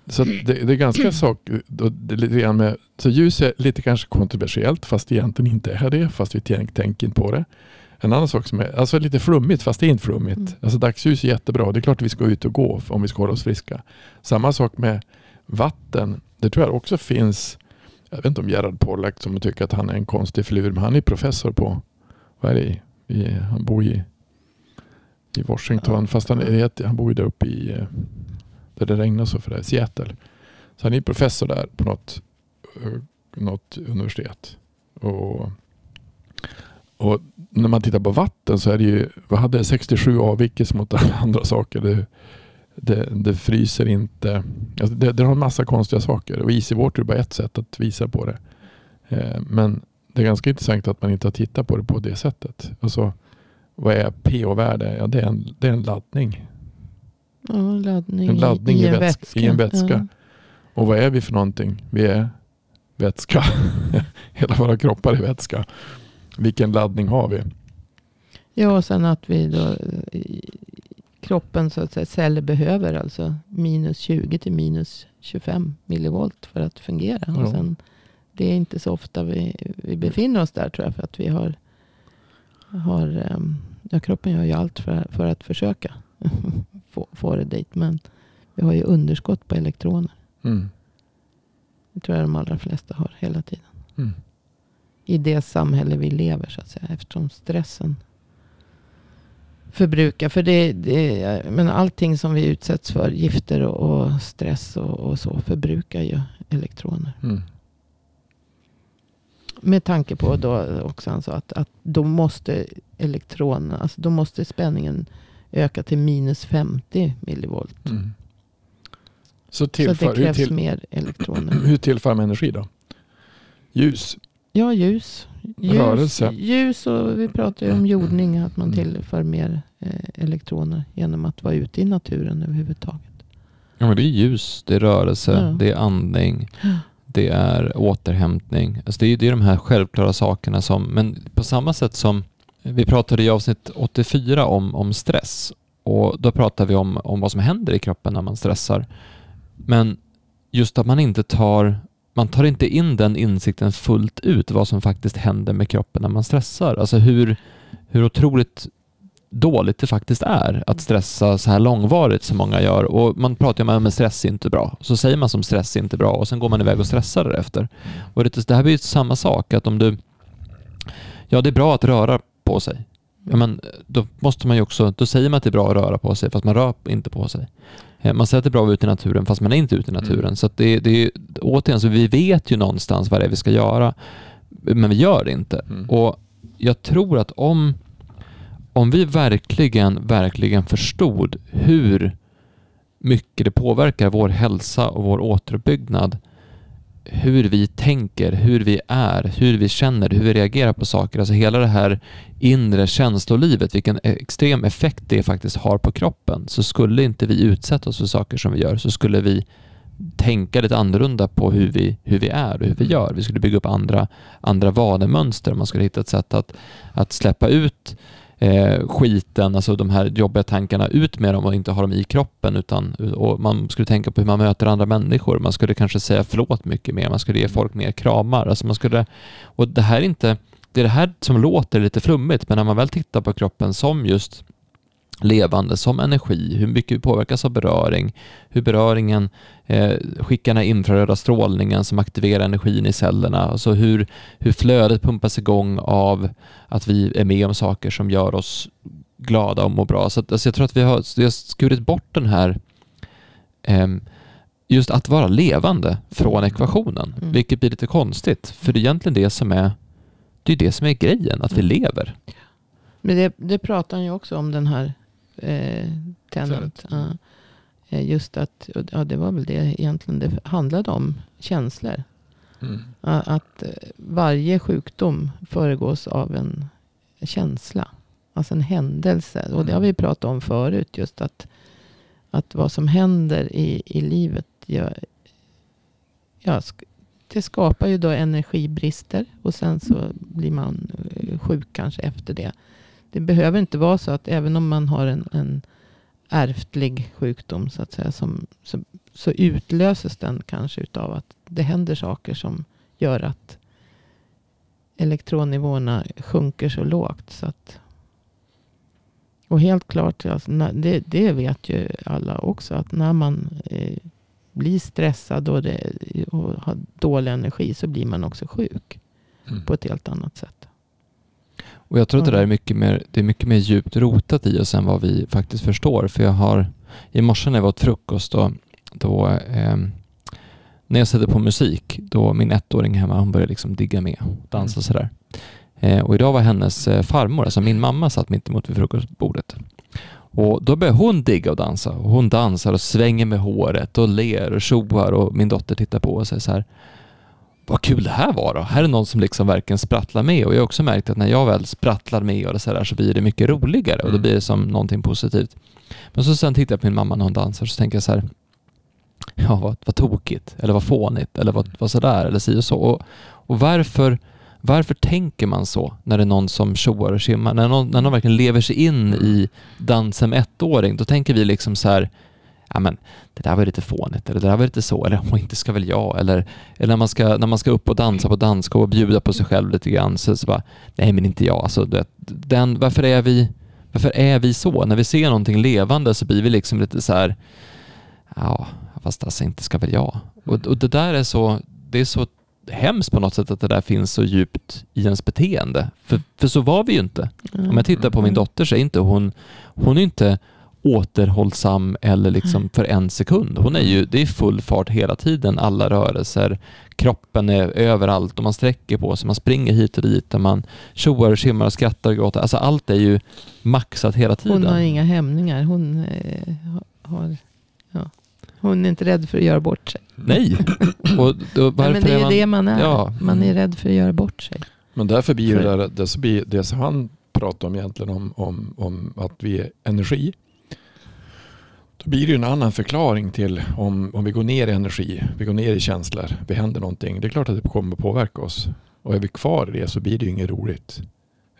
så det, det är ganska sak, det är lite grann med, så ljus är lite kanske kontroversiellt fast det egentligen inte är det fast vi tänk, tänker inte på det. En annan sak som är alltså lite flummigt, fast det är inte flummigt. Mm. Alltså dagsljus är jättebra. Det är klart att vi ska ut och gå om vi ska hålla oss friska. Samma sak med vatten. Det tror jag också finns, jag vet inte om Gerhard Pollack som tycker att han är en konstig filur, men han är professor på, vad är det, i, han bor i, i Washington, Ja. fast han, är, han bor ju där uppe i, eh, där det regnar så för det, Seattle. Så han är professor där på något, eh, något universitet. Och, och när man tittar på vatten så är det ju, vad hade det, 67 avvikelser mot alla andra saker. Det, det, det fryser inte. Alltså det, det har en massa konstiga saker och easy water är bara ett sätt att visa på det. Eh, men det är ganska intressant att man inte har tittat på det på det sättet. Alltså, vad är pH-värde? Ja, det, är en, det är en laddning. Ja, laddning, En laddning i, i en väts- vätska. i en vätska. Ja. Och vad är vi för någonting? Vi är vätska. Hela våra kroppar är vätska. Vilken laddning har vi? Ja, och sen att vi då kroppen så att säga, celler behöver alltså minus 20 till minus 25 millivolt för att fungera. Ja. Och sen, det är inte så ofta vi, vi befinner oss där tror jag. För att vi har, har ehm, ja, kroppen gör ju allt för, för att försöka få, få det dit. Men vi har ju underskott på elektroner. Mm. Det tror jag de allra flesta har hela tiden. Mm. i det samhälle vi lever så att säga. Eftersom stressen förbrukar. För det, det, men allting som vi utsätts för, gifter och, och stress och, och så, förbrukar ju elektroner. Mm. Med tanke på då också han sa att, att då måste elektronerna, alltså då måste spänningen öka till minus 50 millivolt. Mm. Så, Så tillför, det hur, krävs till, mer elektroner. hur tillför man energi då? Ljus. Ja, ljus. ljus Rörelse. Ljus och vi pratar ju om jordning. Att man Mm. tillför mer eh, elektroner genom att vara ute i naturen överhuvudtaget. Ja, men det är ljus, det är rörelse, Ja. det är andning, det är återhämtning. Alltså det, är, det är de här självklara sakerna som, men på samma sätt som vi pratade i avsnitt 84 om, om stress och då pratar vi om, om vad som händer i kroppen när man stressar. Men just att man inte tar, man tar inte in den insikten fullt ut vad som faktiskt händer med kroppen när man stressar. Alltså hur, hur otroligt dåligt det faktiskt är att stressa så här långvarigt som många gör. Och man pratar ju om att stress är inte bra. Så säger man som stress är inte bra och sen går man iväg och stressar därefter. Och det, det här blir ju samma sak, att om du... Ja, det är bra att röra på sig. Ja, men då måste man också, då säger man att det är bra att röra på sig fast man rör inte på sig. Eh, Man säger att det är bra att vara ute i naturen fast man är inte ute i naturen. Mm. Så det, det är återigen, så vi vet ju någonstans vad det är vi ska göra. Men vi gör det inte. Mm. Och jag tror att om, om vi verkligen, verkligen förstod hur mycket det påverkar vår hälsa och vår återuppbyggnad, hur vi tänker, hur vi är, hur vi känner, hur vi reagerar på saker, alltså hela det här inre känslolivet, vilken extrem effekt det faktiskt har på kroppen, så skulle inte vi utsätta oss för saker som vi gör, så skulle vi tänka lite annorlunda på hur vi, hur vi är och hur vi gör. Vi skulle bygga upp andra, andra vanemönster. Man skulle hitta ett sätt att, att släppa ut eh, skiten, alltså de här jobbiga tankarna, ut med dem och inte ha dem i kroppen. Utan, och man skulle tänka på hur man möter andra människor. Man skulle kanske säga förlåt mycket mer. Man skulle ge folk mer kramar. Alltså man skulle, och det här är inte, det är det här som låter lite flummigt, men när man väl tittar på kroppen som just levande, som energi, hur mycket vi påverkas av beröring, hur beröringen eh, skickar den här infraröda strålningen som aktiverar energin i cellerna, alltså hur, hur flödet pumpas igång av att vi är med om saker som gör oss glada och mår bra. Så att, alltså jag tror att vi har, vi har skurit bort den här ehm, just att vara levande från ekvationen, Mm. vilket blir lite konstigt, för det är egentligen det som är det är det som är grejen, att vi Mm. lever. Men det, det pratar han ju också om den här eh. Tenet. Ja. Eh, Just att, ja, det var väl det egentligen det handlade om. Känslor. Mm. Ja, Att eh, varje sjukdom föregås av en känsla. Alltså en händelse. Och det har vi pratat om förut. Just att, att vad som händer i, i livet. Ja, sk- det skapar ju då energibrister. Och sen så blir man eh, sjuk kanske efter det. Det behöver inte vara så att även om man har en, en ärftlig sjukdom så att säga. Som, så, så utlöses den kanske utav att det händer saker som gör att elektronnivåerna sjunker så lågt. Så att Och helt klart, alltså, det, det vet ju alla också, att när man eh, blir stressad och, det, och har dålig energi så blir man också sjuk Mm. på ett helt annat sätt. Och jag tror att det där är Mm. mycket mer, det är mycket mer djupt rotat i oss än vad vi faktiskt förstår. För jag har, i morse när jag var åt frukost då, då ehm, när jag sätter på musik, då min ettåring hemma, hon börjar liksom digga med och dansa Mm. sådär. Eh, och idag var hennes eh, farmor, alltså min mamma, satt mitt emot vid frukostbordet. Och då börjar hon digga och dansa. Och hon dansar och svänger med håret och ler och tjoar och min dotter tittar på och säger så här vad kul det här var då. Här är någon som liksom verkligen sprattlar med och jag har också märkt att när jag väl sprattlar med och så, där, så blir det mycket roligare och då Mm. blir det som någonting positivt. Men så sen tittar jag på min mamma när hon dansar så tänker jag så här, ja vad, vad tokigt eller vad fånigt eller vad, vad sådär eller si och så. Och, och varför, varför tänker man så när det är någon som tjoar och tjimmar? När någon, när någon verkligen lever sig in i dansen med ettåring, då tänker vi liksom så här, ja men det där var lite fånigt, eller det där var lite så, eller "Åh, inte ska väl jag, eller, eller när, man ska, när man ska upp och dansa på dansgolv och bjuda på sig själv lite grann, så, så bara, nej men inte jag, alltså, du vet, den, varför är vi varför är vi så? När vi ser någonting levande så blir vi liksom lite så här, ja, fast alltså inte ska väl jag. Och, och det där är så, det är så hemskt på något sätt att det där finns så djupt i ens beteende. För, för så var vi ju inte. Om jag tittar på min Mm. dotter så är inte hon, hon är inte återhållsam eller liksom för en sekund. Hon är ju, det är full fart hela tiden, alla rörelser, kroppen är överallt och man sträcker på sig, man springer hit och dit och man tjoar och tjimmar och skrattar och gråter. Alltså allt är ju maxat hela tiden. Hon har inga hämningar. Hon, eh, har, ja. hon är inte rädd för att göra bort sig. Nej. Och då, varför Nej, men det är ju man, det man är. Ja. Man är rädd för att göra bort sig. Men därför blir det, där, det som han pratar om egentligen om, om, om att vi är energi. Blir det en annan förklaring till om, om vi går ner i energi, vi går ner i känslor, det händer någonting. Det är klart att det kommer att påverka oss. Och är vi kvar i det så blir det ju inget roligt.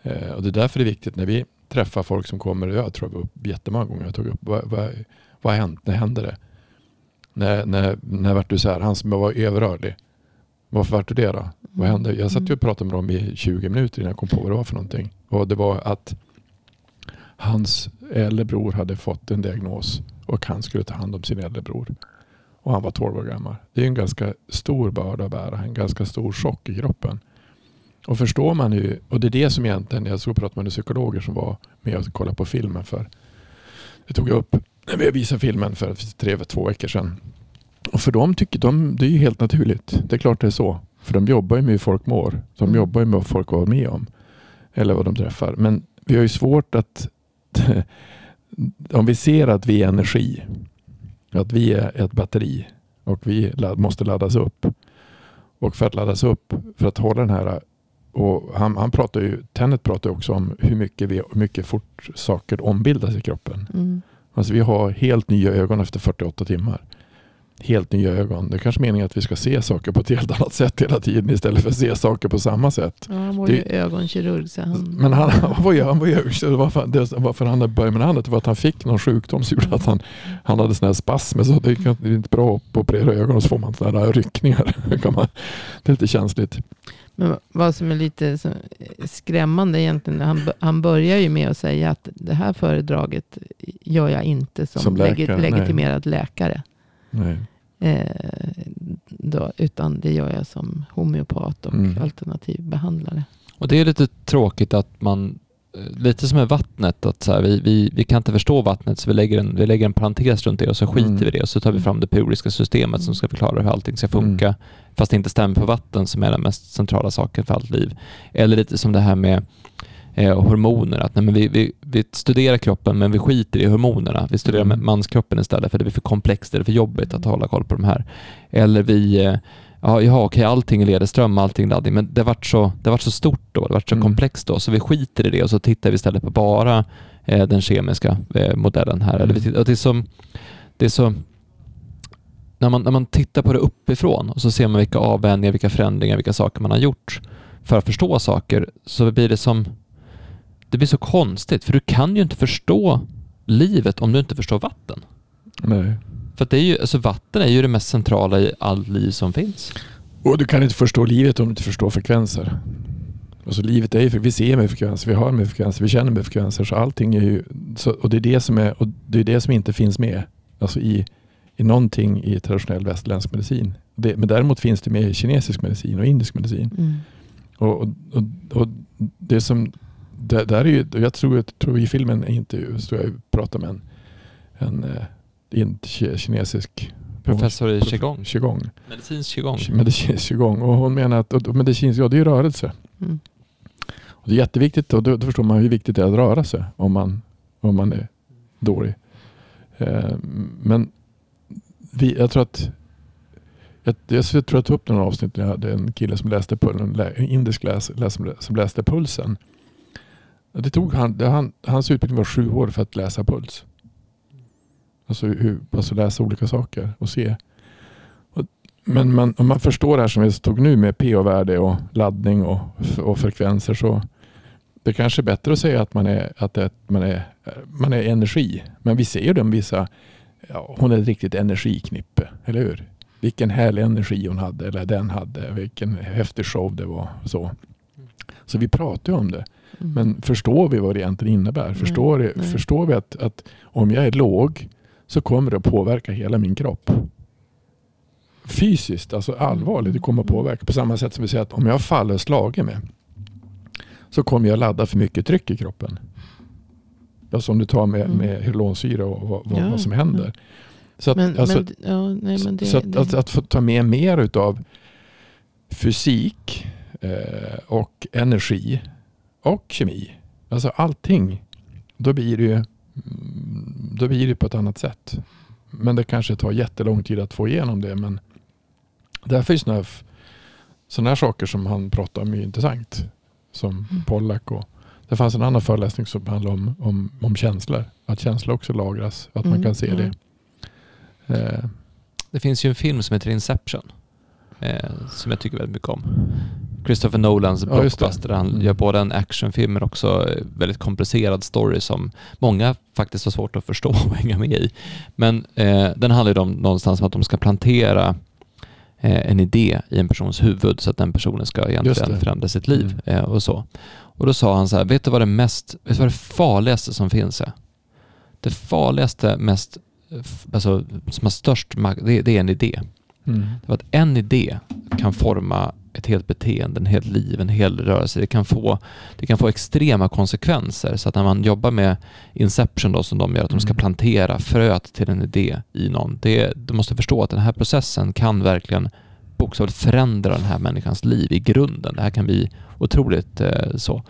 Eh, och det är därför det är viktigt när vi träffar folk som kommer, jag tror jag var upp jättemånga gånger, jag tog upp vad, vad, vad har hänt, när hände det? När, när, när vart du så här, han som var överrörlig. Varför vart du det då? Vad hände? Jag satt ju och pratade med dem i 20 minuter innan jag kom på vad det var för någonting. Och det var att hans äldre bror hade fått en diagnos och han skulle ta hand om sin äldre bror. Och han var 12 år gammal. Det är en ganska stor börda att bära, en ganska stor chock i kroppen. Och förstår man ju, och det är det som egentligen, jag såg pratade med psykologer som var med och kollade på filmen för, det tog jag upp när vi visade filmen för tre, två veckor sedan. Och för dem tycker de, det är ju helt naturligt. Det är klart det är så. För de jobbar ju med hur folk mår. De Mm. jobbar ju med vad folk har med om. Eller vad de träffar. Men vi har ju svårt att om vi ser att vi är energi, att vi är ett batteri och vi måste laddas upp. Och för att laddas upp, för att hålla den här och han, han pratar ju, Tennet pratar också om hur mycket, vi, mycket fort saker ombildas i kroppen. Mm. Alltså vi har helt nya ögon efter 48 timmar. Helt nya ögon. Det är kanske meningen att vi ska se saker på ett helt annat sätt hela tiden istället för att se saker på samma sätt. Ja, han var Det- ju ögonkirurg. Så han, Men han, han var ju, han var ju, så varför, det, varför han började med det var att han fick någon sjukdom som gjorde att han, han hade sådana här spasmer. Så det är det är inte bra att operera ögon och så får man sådana här ryckningar. Det är lite känsligt. Men vad som är lite skrämmande egentligen, han, han börjar ju med att säga att det här föredraget gör jag inte som, Som läkare, legi- legitimerad läkare. Nej. Eh, då, utan det gör jag som homeopat och Mm. alternativ behandlare. Och det är lite tråkigt att man, eh, lite som med vattnet, att så här, vi, vi, vi kan inte förstå vattnet så vi lägger en, vi lägger en parentes runt det och så skiter Mm. vi det och så tar vi fram det periodiska systemet som ska förklara hur allting ska funka. Fast det inte stämmer på vatten som är den mest centrala saken för allt liv. Eller lite som det här med eh, hormoner, att nej, men vi, vi, vi studerar kroppen men vi skiter i hormonerna. Vi studerar Mm. manskroppen istället för det blir för komplext, det är för jobbigt att hålla koll på de här. Eller vi eh, Ja, okej, allting är ledarström, allting laddning, men det vart så, det vart så stort då, det vart så Mm. komplext då, så vi skiter i det och så tittar vi istället på bara eh, den kemiska eh, modellen här. Eller vi tittar, och det är som, det är så, när man, när man tittar på det uppifrån och så ser man vilka avvändningar, vilka förändringar, vilka saker man har gjort för att förstå saker, så blir det som, det blir så konstigt, för du kan ju inte förstå livet om du inte förstår vatten. Nej. För att det är ju, alltså vatten är ju det mest centrala i allt liv som finns. Och du kan inte förstå livet om du inte förstår frekvenser. Alltså livet är ju, för vi ser med frekvenser, vi har med frekvenser, vi känner med frekvenser. Så allting är ju, så, och det är det som, är, och det är det som inte finns med alltså i, i någonting i traditionell västerländsk medicin. Det, men däremot finns det med i kinesisk medicin och indisk medicin. Mm. Och, och, och, och det som, det, där är ju, jag tror, jag tror i filmen är inte, så jag pratar med en, en, eh, en kinesisk Professor i qigong. qigong. Medicinsk qigong. Medicinsk qigong. Och hon menar att och medicinsk, ja, det är rörelse. Mm. Och det är jätteviktigt och då, då förstår man hur viktigt det är att röra sig om man, om man är dålig. Eh, men vi, jag tror att jag, jag tror jag tog upp några avsnitt när jag hade en kille som läste pulsen, en indisk läs, läs, som läste pulsen. Det tog han, det, han, hans utbildning var sju år för att läsa puls. Alltså, hur, alltså läsa olika saker och se. Och, men man, om man förstår det här som vi tog nu med pH-värde och laddning och, och frekvenser så det kanske är bättre att säga att man är, att det, man är, man är energi. Men vi ser ju den vissa, ja, hon är ett riktigt energiknippe, eller hur? Vilken härlig energi hon hade, eller den hade, vilken häftig show det var. Så, så vi pratar ju om det. Mm. Men förstår vi vad det egentligen innebär? Förstår, nej. förstår vi att, att om jag är låg så kommer det att påverka hela min kropp. Fysiskt, alltså allvarligt. Det kommer att påverka. På samma sätt som vi säger att om jag faller och slager mig så kommer jag ladda för mycket tryck i kroppen. Alltså om du tar med, Mm. med hyalonsyra och vad, vad, Ja, vad som händer. Så att, Men, alltså, men, ja, nej, men det, så att, det, att, att få ta med mer utav fysik eh, och energi och kemi. Alltså allting. Då blir det ju då blir det på ett annat sätt. Men det kanske tar jättelång tid att få igenom det. Men därför är sådana här, här saker som han pratar om är intressant. Som Mm. Pollack och det fanns en annan föreläsning som handlade om, om, om känslor. Att känslor också lagras. Att man Mm, kan se mm. det. Eh, Det finns ju en film som heter Inception. Eh, som jag tycker väldigt mycket om. Christopher Nolans Ja, blockbuster. Han Mm. gör både en actionfilm men också eh, väldigt komplicerad story som många faktiskt har svårt att förstå och hänga med i. Men eh, den handlar ju om någonstans om att de ska plantera eh, en idé i en persons huvud så att den personen ska egentligen förändra sitt liv Mm. eh, och så. Och då sa han så här, vet du vad det mest, vet du vad det farligaste som finns är? Det farligaste, mest, alltså som har störst makt, det, det är en idé. mm. Det var att en idé kan forma ett helt beteende, en helt liv, en hel rörelse. Det kan få, det kan få extrema konsekvenser. Så att när man jobbar med Inception då, som de gör, att de ska Mm. plantera fröet till en idé i någon. Det, du måste förstå att den här processen kan verkligen bokstavligt förändra den här människans liv i grunden. Det här kan bli otroligt eh, så.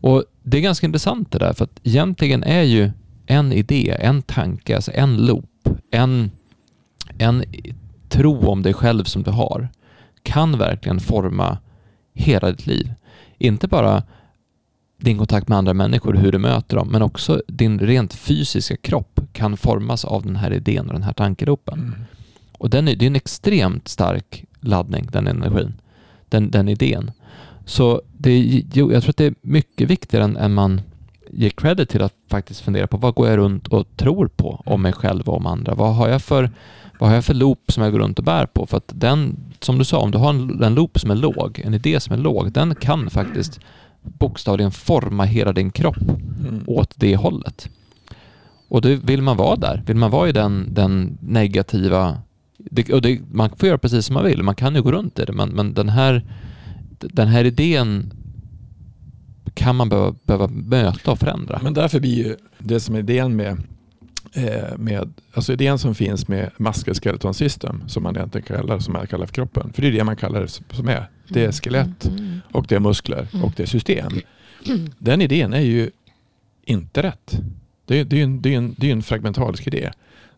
Och det är ganska intressant det där, för att egentligen är ju en idé, en tanke, alltså en loop, en, en tro om dig själv som du har kan verkligen forma hela ditt liv. Inte bara din kontakt med andra människor, hur du möter dem, men också din rent fysiska kropp kan formas av den här idén och den här tankelopen. Mm. Och den är, det är en extremt stark laddning, den energin, den, den idén. Så det, jag tror att det är mycket viktigare än, än man ger credit till att faktiskt fundera på vad går jag runt och tror på om mig själv och om andra? Vad har jag för, vad har jag för loop som jag går runt och bär på? För att den, som du sa, om du har en, en loop som är låg, en idé som är låg, den kan faktiskt bokstavligen forma hela din kropp Mm. åt det hållet. Och det, vill man vara där, vill man vara i den, den negativa... Det, och det, man får göra precis som man vill, man kan ju gå runt i det, men, men den, här, den här idén kan man behöva, behöva möta och förändra. Men därför blir ju det som är idén med, eh, med alltså idén som finns med muscle-skeleton system som man egentligen kallar, som man kallar för kroppen. För det är det man kallar det som är. Det är skelett Mm. och det är muskler och det är system. Den idén är ju inte rätt. Det är, det är, en, det är, en, det är en fragmentarisk idé.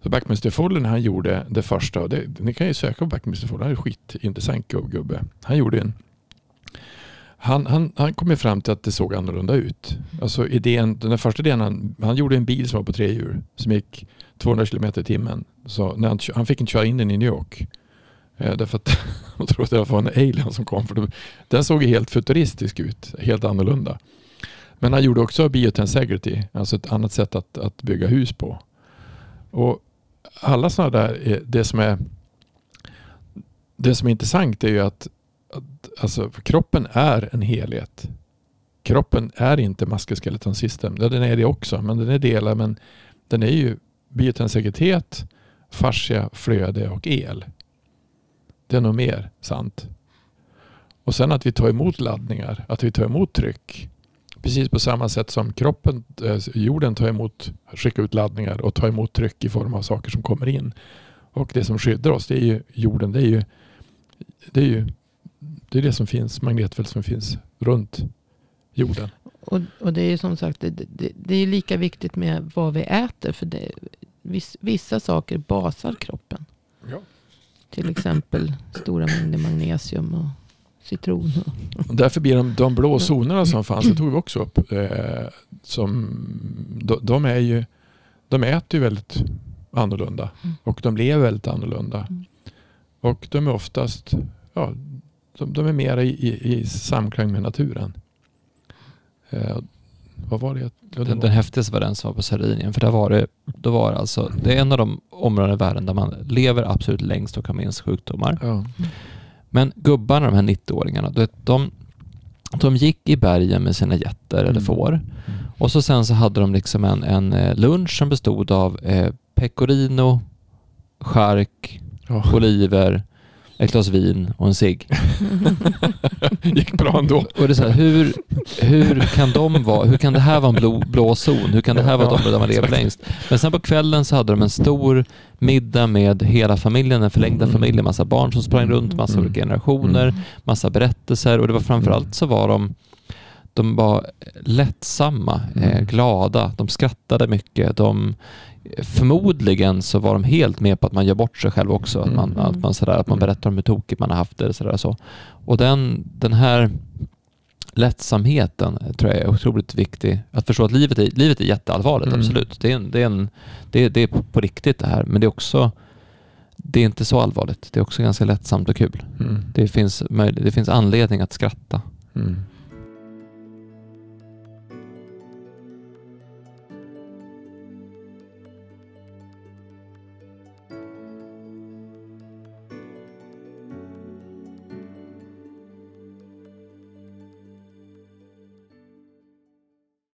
Så Buckminster Fuller när han gjorde det första, och det, ni kan ju söka på Buckminster Fuller, han är en skitintressant gubb- gubbe. Han gjorde en han, han, han kom ju fram till att det såg annorlunda ut. Alltså idén, den första idén, han, han gjorde en bil som var på tre hjul som gick 200 km i timmen. Så när han, han fick inte köra in den i New York. Eh, därför att de trodde att det var en alien som kom. För den såg helt futuristisk ut, helt annorlunda. Men han gjorde också biotensegrity, alltså ett annat sätt att, att bygga hus på. Och alla sådana där, är, det som är det som är intressant är ju att alltså, kroppen är en helhet. kroppen är inte musculoskeleton system. Ja, den är det också, men den är delar. Men den är ju biotensitet, fascia, flöde och el. Det är nog mer sant. Och sen att vi tar emot laddningar, att vi tar emot tryck. Precis på samma sätt som kroppen, eh, jorden tar emot, skickar ut laddningar och tar emot tryck i form av saker som kommer in. Och det som skyddar oss, det är ju jorden. Det är ju det, är ju, det, är det som finns, magnetfält som finns runt jorden. Och, och det är ju som sagt, det, det, det är lika viktigt med vad vi äter. För det, viss, vissa saker basar kroppen. Ja. Till exempel stora mängder magnesium och citron. Och därför blir de, de blå zonerna som fanns, det tog vi också upp, eh, som, de, de, är ju, de äter ju väldigt annorlunda Mm. och de lever väldigt annorlunda. Mm. Och de är oftast, ja, de, de är mera i, i, i samklang med naturen. Eh, vad var det? Ja, det Den, den häftigaste var den som var på Sardinien. För där var det, då var det alltså, det är en av de områden i världen där man lever absolut längst och har minst sjukdomar. ja. Men gubbarna, de här 90-åringarna, du vet, de, de gick i bergen med sina getter eller Mm. får. Och så sen så hade de liksom en, en eh, lunch som bestod av eh, pecorino, chark, Ja. oliver, ett glas vin och en cigg. gick bra ändå. Och det är så här, hur, hur kan de vara, hur kan det här vara en blå, blå zon? Hur kan det här vara ett område där man lever längst? Men sen på kvällen så hade de en stor middag med hela familjen, den förlängda Mm. familjen, massa barn som sprang runt, massa Mm. olika generationer, massa berättelser och det var framförallt så var de de var lättsamma, eh, Mm. glada, de skrattade mycket. De, förmodligen så var de helt med på att man gör bort sig själv också. Att man, Mm. att man, sådär, att man Mm. berättar om hur tokigt man har haft det. Sådär, så. Och den, den här lättsamheten tror jag är otroligt viktig. Att förstå att livet är, livet är jätteallvarligt, Mm. absolut. Det är, en, det, är en, det, är, det är på, riktigt det här. Men det är också det är inte så allvarligt. Det är också ganska lättsamt och kul. Mm. Det finns, möjlig, det finns anledning att skratta. Mm.